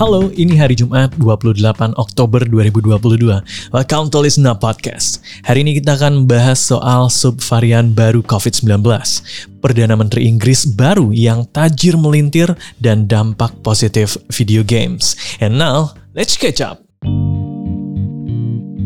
Halo, ini hari Jumat 28 Oktober 2022. Welcome to Listen Up Podcast. Hari ini kita akan bahas soal subvarian baru COVID-19. Perdana Menteri Inggris baru yang tajir melintir dan dampak positif video games. And now, let's catch up.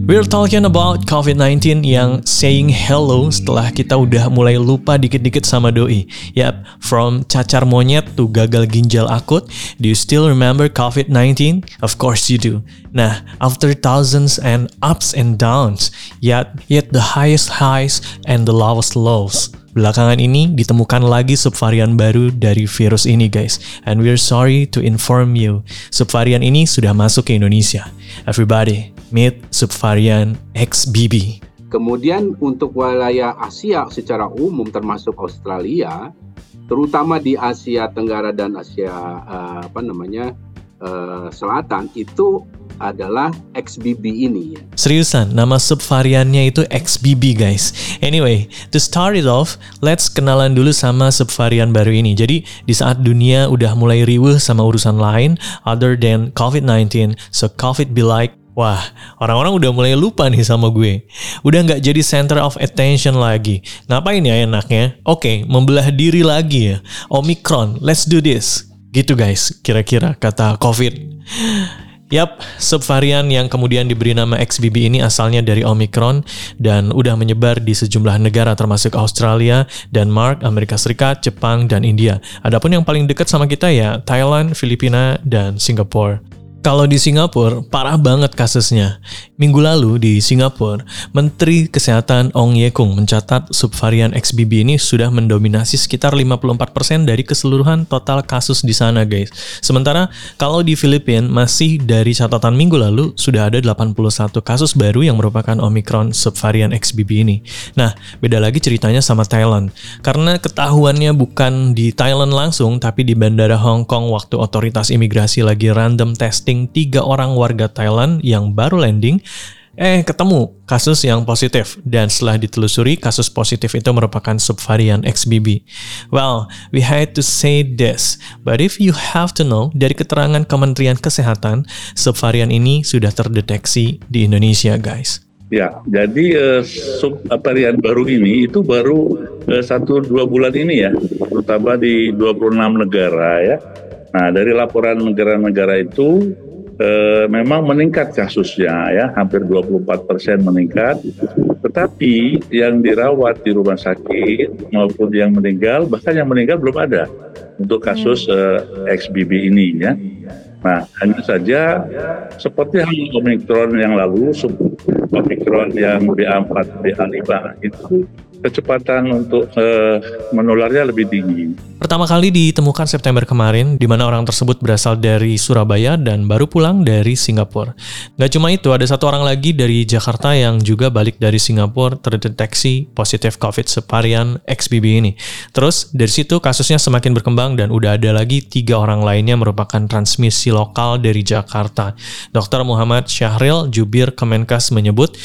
We're talking about COVID-19 yang saying hello setelah kita udah mulai lupa dikit-dikit sama doi. Yap, from cacar monyet to gagal ginjal akut, do you still remember COVID-19? Of course you do. Nah, after thousands and ups and downs, yet yet the highest highs and the lowest lows. Belakangan ini ditemukan lagi subvarian baru dari virus ini guys. And we're sorry to inform you, subvarian ini sudah masuk ke Indonesia. Everybody, meet subvarian XBB. Kemudian untuk wilayah Asia secara umum termasuk Australia, terutama di Asia Tenggara dan Asia uh, apa namanya uh, Selatan itu adalah XBB ini. Seriusan, nama subvariannya itu XBB guys. Anyway, to start it off, let's kenalan dulu sama subvarian baru ini. Jadi, di saat dunia udah mulai riuh sama urusan lain, other than COVID-19, so COVID be like, Wah, orang-orang udah mulai lupa nih sama gue. Udah nggak jadi center of attention lagi. Ngapain ya enaknya? Oke, okay, membelah diri lagi ya. Omicron, let's do this. Gitu guys, kira-kira kata COVID. Yap, subvarian yang kemudian diberi nama XBB ini asalnya dari Omicron dan udah menyebar di sejumlah negara termasuk Australia, Denmark, Amerika Serikat, Jepang, dan India. Adapun yang paling dekat sama kita ya Thailand, Filipina, dan Singapura. Kalau di Singapura, parah banget kasusnya. Minggu lalu di Singapura, Menteri Kesehatan Ong Ye Kung mencatat subvarian XBB ini sudah mendominasi sekitar 54% dari keseluruhan total kasus di sana guys. Sementara kalau di Filipina masih dari catatan minggu lalu sudah ada 81 kasus baru yang merupakan Omicron subvarian XBB ini. Nah, beda lagi ceritanya sama Thailand. Karena ketahuannya bukan di Thailand langsung, tapi di Bandara Hong Kong waktu otoritas imigrasi lagi random testing testing tiga orang warga Thailand yang baru landing, eh ketemu kasus yang positif dan setelah ditelusuri kasus positif itu merupakan subvarian XBB. Well, we hate to say this, but if you have to know dari keterangan Kementerian Kesehatan, subvarian ini sudah terdeteksi di Indonesia, guys. Ya, jadi uh, subvarian baru ini itu baru uh, satu dua bulan ini ya, terutama di 26 negara ya. Nah, dari laporan negara-negara itu e, memang meningkat kasusnya ya, hampir 24 persen meningkat. Tetapi yang dirawat di rumah sakit maupun yang meninggal, bahkan yang meninggal belum ada untuk kasus e, XBB ini ya. Nah, hanya saja seperti hal Omikron yang lalu, Omikron yang BA4, BA5 itu kecepatan untuk uh, menularnya lebih tinggi. Pertama kali ditemukan September kemarin, di mana orang tersebut berasal dari Surabaya dan baru pulang dari Singapura. Gak cuma itu, ada satu orang lagi dari Jakarta yang juga balik dari Singapura terdeteksi positif COVID sevarian XBB ini. Terus dari situ kasusnya semakin berkembang dan udah ada lagi tiga orang lainnya merupakan transmisi lokal dari Jakarta. Dr. Muhammad Syahril Jubir Kemenkes menyebut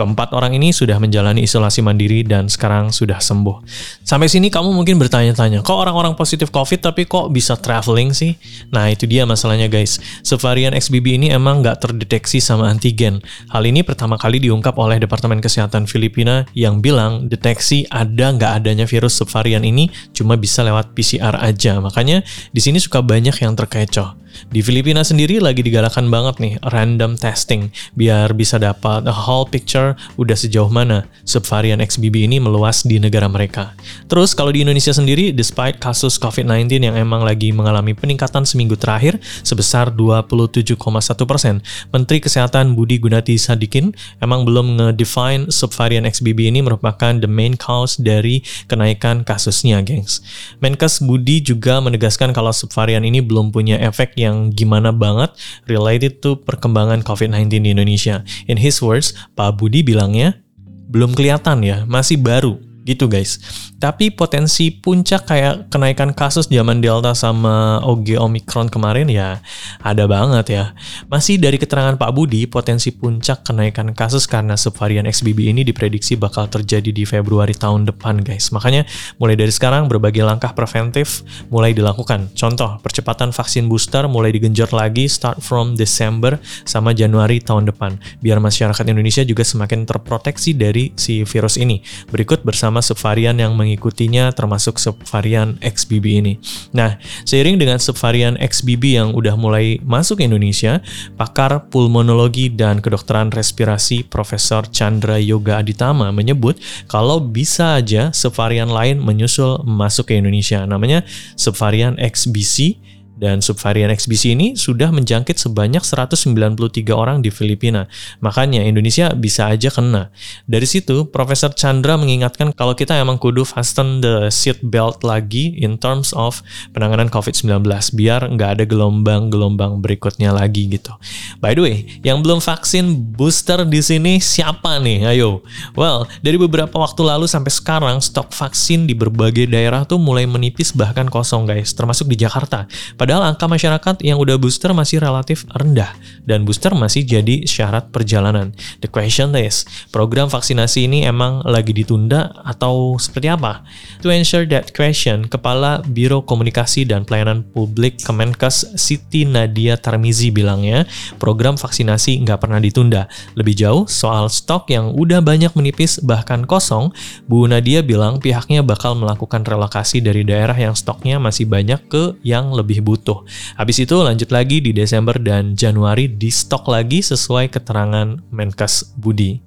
Keempat orang ini sudah menjalani isolasi mandiri dan sekarang sudah sembuh. Sampai sini kamu mungkin bertanya-tanya, kok orang-orang positif COVID tapi kok bisa traveling sih? Nah itu dia masalahnya guys. Sevarian XBB ini emang nggak terdeteksi sama antigen. Hal ini pertama kali diungkap oleh Departemen Kesehatan Filipina yang bilang deteksi ada nggak adanya virus subvarian ini cuma bisa lewat PCR aja. Makanya di sini suka banyak yang terkecoh. Di Filipina sendiri lagi digalakan banget nih random testing biar bisa dapat a whole picture udah sejauh mana subvarian XBB ini meluas di negara mereka. Terus kalau di Indonesia sendiri despite kasus COVID-19 yang emang lagi mengalami peningkatan seminggu terakhir sebesar 27,1 persen, Menteri Kesehatan Budi Gunati Sadikin emang belum ngedefine subvarian XBB ini merupakan the main cause dari kenaikan kasusnya, gengs. Menkes Budi juga menegaskan kalau subvarian ini belum punya efek yang gimana banget related to perkembangan COVID-19 di Indonesia. In his words, Pak Budi bilangnya, belum kelihatan ya, masih baru. Gitu guys. Tapi potensi puncak kayak kenaikan kasus zaman Delta sama OG Omicron kemarin ya ada banget ya. Masih dari keterangan Pak Budi, potensi puncak kenaikan kasus karena subvarian XBB ini diprediksi bakal terjadi di Februari tahun depan guys. Makanya mulai dari sekarang berbagai langkah preventif mulai dilakukan. Contoh, percepatan vaksin booster mulai digenjot lagi start from Desember sama Januari tahun depan. Biar masyarakat Indonesia juga semakin terproteksi dari si virus ini. Berikut bersama subvarian yang mengikutinya termasuk subvarian XBB ini. Nah, seiring dengan subvarian XBB yang udah mulai masuk Indonesia, pakar pulmonologi dan kedokteran respirasi Profesor Chandra Yoga Aditama menyebut kalau bisa aja subvarian lain menyusul masuk ke Indonesia. Namanya subvarian XBC dan subvarian XBC ini sudah menjangkit sebanyak 193 orang di Filipina. Makanya Indonesia bisa aja kena. Dari situ, Profesor Chandra mengingatkan kalau kita emang kudu fasten the seat belt lagi in terms of penanganan COVID-19 biar nggak ada gelombang-gelombang berikutnya lagi gitu. By the way, yang belum vaksin booster di sini siapa nih? Ayo. Well, dari beberapa waktu lalu sampai sekarang stok vaksin di berbagai daerah tuh mulai menipis bahkan kosong guys, termasuk di Jakarta. Pada Padahal angka masyarakat yang udah booster masih relatif rendah dan booster masih jadi syarat perjalanan. The question is, program vaksinasi ini emang lagi ditunda atau seperti apa? To answer that question, Kepala Biro Komunikasi dan Pelayanan Publik Kemenkes Siti Nadia Tarmizi bilangnya, program vaksinasi nggak pernah ditunda. Lebih jauh, soal stok yang udah banyak menipis bahkan kosong, Bu Nadia bilang pihaknya bakal melakukan relokasi dari daerah yang stoknya masih banyak ke yang lebih butuh butuh. Habis itu lanjut lagi di Desember dan Januari di stok lagi sesuai keterangan Menkes Budi.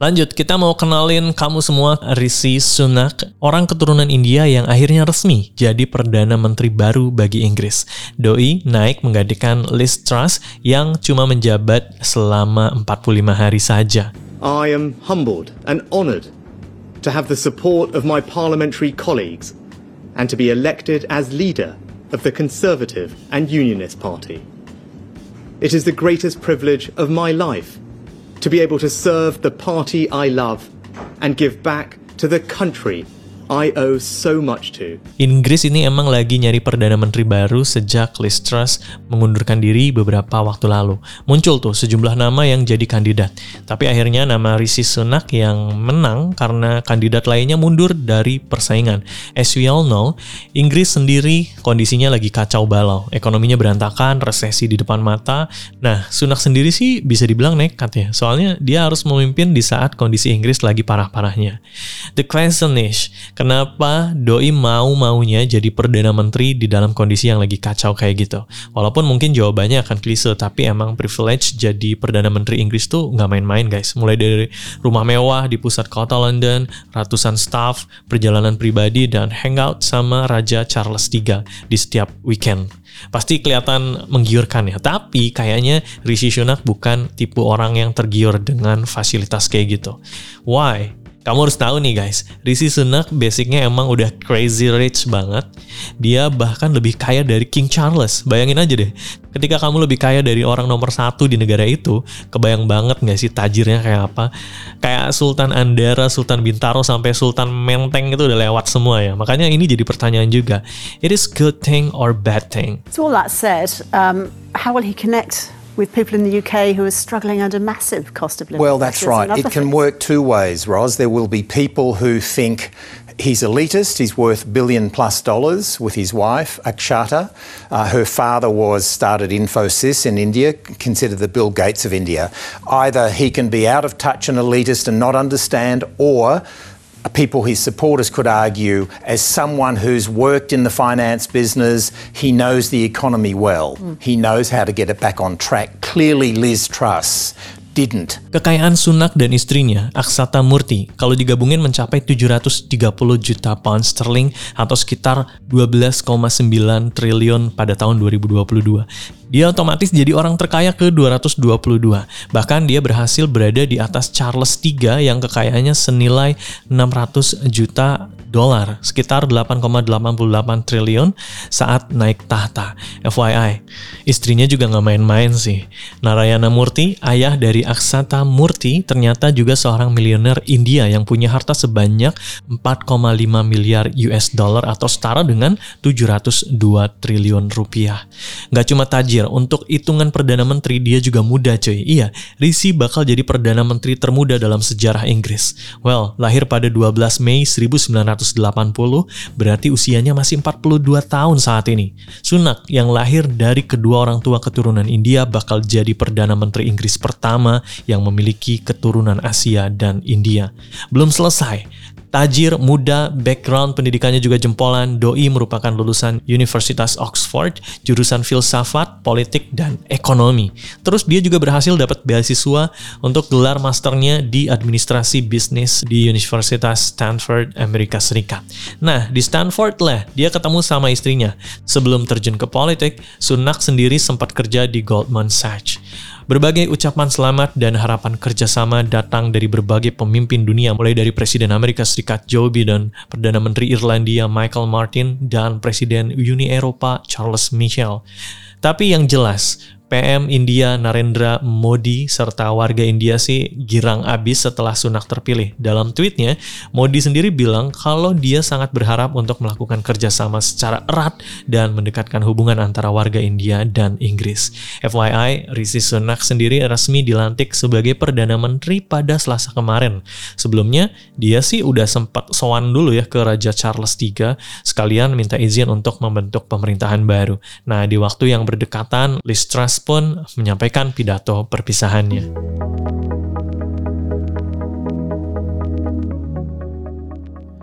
Lanjut, kita mau kenalin kamu semua Rishi Sunak, orang keturunan India yang akhirnya resmi jadi Perdana Menteri baru bagi Inggris. Doi naik menggantikan Liz Truss yang cuma menjabat selama 45 hari saja. I am humbled and honored to have the support of my parliamentary colleagues and to be elected as leader of the Conservative and Unionist Party. It is the greatest privilege of my life to be able to serve the party I love and give back to the country I owe so much to. Inggris ini emang lagi nyari perdana menteri baru sejak Liz Truss mengundurkan diri beberapa waktu lalu. Muncul tuh sejumlah nama yang jadi kandidat. Tapi akhirnya nama Rishi Sunak yang menang karena kandidat lainnya mundur dari persaingan. As we all know, Inggris sendiri kondisinya lagi kacau balau. Ekonominya berantakan, resesi di depan mata. Nah, Sunak sendiri sih bisa dibilang nekat ya. Soalnya dia harus memimpin di saat kondisi Inggris lagi parah-parahnya. The question is, Kenapa Doi mau-maunya jadi Perdana Menteri di dalam kondisi yang lagi kacau kayak gitu? Walaupun mungkin jawabannya akan klise, tapi emang privilege jadi Perdana Menteri Inggris tuh nggak main-main guys. Mulai dari rumah mewah di pusat kota London, ratusan staff, perjalanan pribadi, dan hangout sama Raja Charles III di setiap weekend. Pasti kelihatan menggiurkan ya, tapi kayaknya Rishi Sunak bukan tipe orang yang tergiur dengan fasilitas kayak gitu. Why? Kamu harus tahu nih guys, Rishi Sunak basicnya emang udah crazy rich banget. Dia bahkan lebih kaya dari King Charles. Bayangin aja deh, ketika kamu lebih kaya dari orang nomor satu di negara itu, kebayang banget gak sih tajirnya kayak apa? Kayak Sultan Andara, Sultan Bintaro, sampai Sultan Menteng itu udah lewat semua ya. Makanya ini jadi pertanyaan juga. It is good thing or bad thing? So all that said, um, how will he connect with people in the UK who are struggling under massive cost of living. Well, that's right. It can work two ways, Ros. There will be people who think he's elitist, he's worth billion plus dollars with his wife, Akshata. Uh, her father was started Infosys in India, considered the Bill Gates of India. Either he can be out of touch and elitist and not understand, or people his supporters could argue as someone who's worked in the finance business, he knows the economy well. Mm. He knows how to get it back on track. Clearly, Liz Truss didn't. Kekayaan Sunak dan istrinya, Aksata Murti, kalau digabungin mencapai 730 juta pound sterling atau sekitar 12,9 triliun pada tahun 2022. Dia otomatis jadi orang terkaya ke 222. Bahkan dia berhasil berada di atas Charles III yang kekayaannya senilai 600 juta dolar, sekitar 8,88 triliun saat naik tahta. FYI, istrinya juga nggak main-main sih. Narayana Murti, ayah dari Aksata Murti, ternyata juga seorang miliuner India yang punya harta sebanyak 4,5 miliar US dollar atau setara dengan 702 triliun rupiah. Nggak cuma tajir, untuk hitungan Perdana Menteri dia juga muda cuy. Iya, Rishi bakal jadi Perdana Menteri termuda dalam sejarah Inggris. Well, lahir pada 12 Mei 1980, berarti usianya masih 42 tahun saat ini. Sunak yang lahir dari kedua orang tua keturunan India bakal jadi Perdana Menteri Inggris pertama yang memiliki keturunan Asia dan India. Belum selesai, Tajir, muda, background pendidikannya juga jempolan, Doi merupakan lulusan Universitas Oxford, jurusan filsafat, politik, dan ekonomi. Terus dia juga berhasil dapat beasiswa untuk gelar masternya di administrasi bisnis di Universitas Stanford, Amerika Serikat. Nah, di Stanford lah dia ketemu sama istrinya. Sebelum terjun ke politik, Sunak sendiri sempat kerja di Goldman Sachs. Berbagai ucapan selamat dan harapan kerjasama datang dari berbagai pemimpin dunia, mulai dari Presiden Amerika Serikat Joe Biden, Perdana Menteri Irlandia Michael Martin, dan Presiden Uni Eropa Charles Michel. Tapi yang jelas, PM India Narendra Modi serta warga India sih girang abis setelah Sunak terpilih. Dalam tweetnya, Modi sendiri bilang kalau dia sangat berharap untuk melakukan kerjasama secara erat dan mendekatkan hubungan antara warga India dan Inggris. FYI, Rishi Sunak sendiri resmi dilantik sebagai Perdana Menteri pada Selasa kemarin. Sebelumnya, dia sih udah sempat sowan dulu ya ke Raja Charles III, sekalian minta izin untuk membentuk pemerintahan baru. Nah, di waktu yang berdekatan, Liz Truss pun menyampaikan pidato perpisahannya.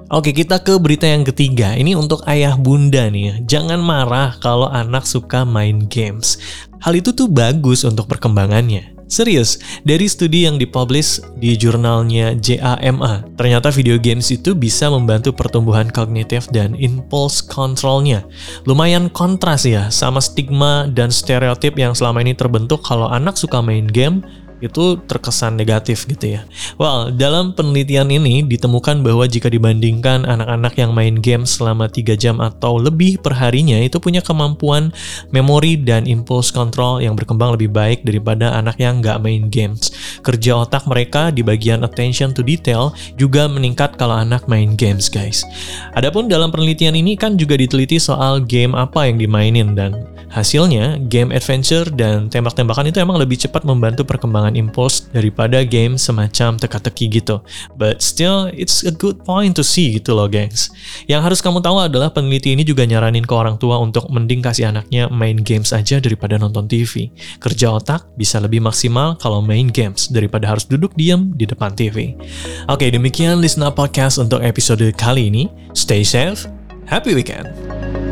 Oke, kita ke berita yang ketiga. Ini untuk ayah bunda nih. Jangan marah kalau anak suka main games. Hal itu tuh bagus untuk perkembangannya. Serius, dari studi yang dipublish di jurnalnya JAMA, ternyata video games itu bisa membantu pertumbuhan kognitif dan impulse controlnya. Lumayan kontras ya sama stigma dan stereotip yang selama ini terbentuk kalau anak suka main game itu terkesan negatif gitu ya. Well, dalam penelitian ini ditemukan bahwa jika dibandingkan anak-anak yang main game selama 3 jam atau lebih per harinya itu punya kemampuan memori dan impulse control yang berkembang lebih baik daripada anak yang nggak main games. Kerja otak mereka di bagian attention to detail juga meningkat kalau anak main games guys. Adapun dalam penelitian ini kan juga diteliti soal game apa yang dimainin dan hasilnya game adventure dan tembak-tembakan itu emang lebih cepat membantu perkembangan perkembangan impuls daripada game semacam teka-teki gitu. But still, it's a good point to see gitu loh gengs. Yang harus kamu tahu adalah peneliti ini juga nyaranin ke orang tua untuk mending kasih anaknya main games aja daripada nonton TV. Kerja otak bisa lebih maksimal kalau main games daripada harus duduk diam di depan TV. Oke, demikian Listen Up Podcast untuk episode kali ini. Stay safe, happy weekend!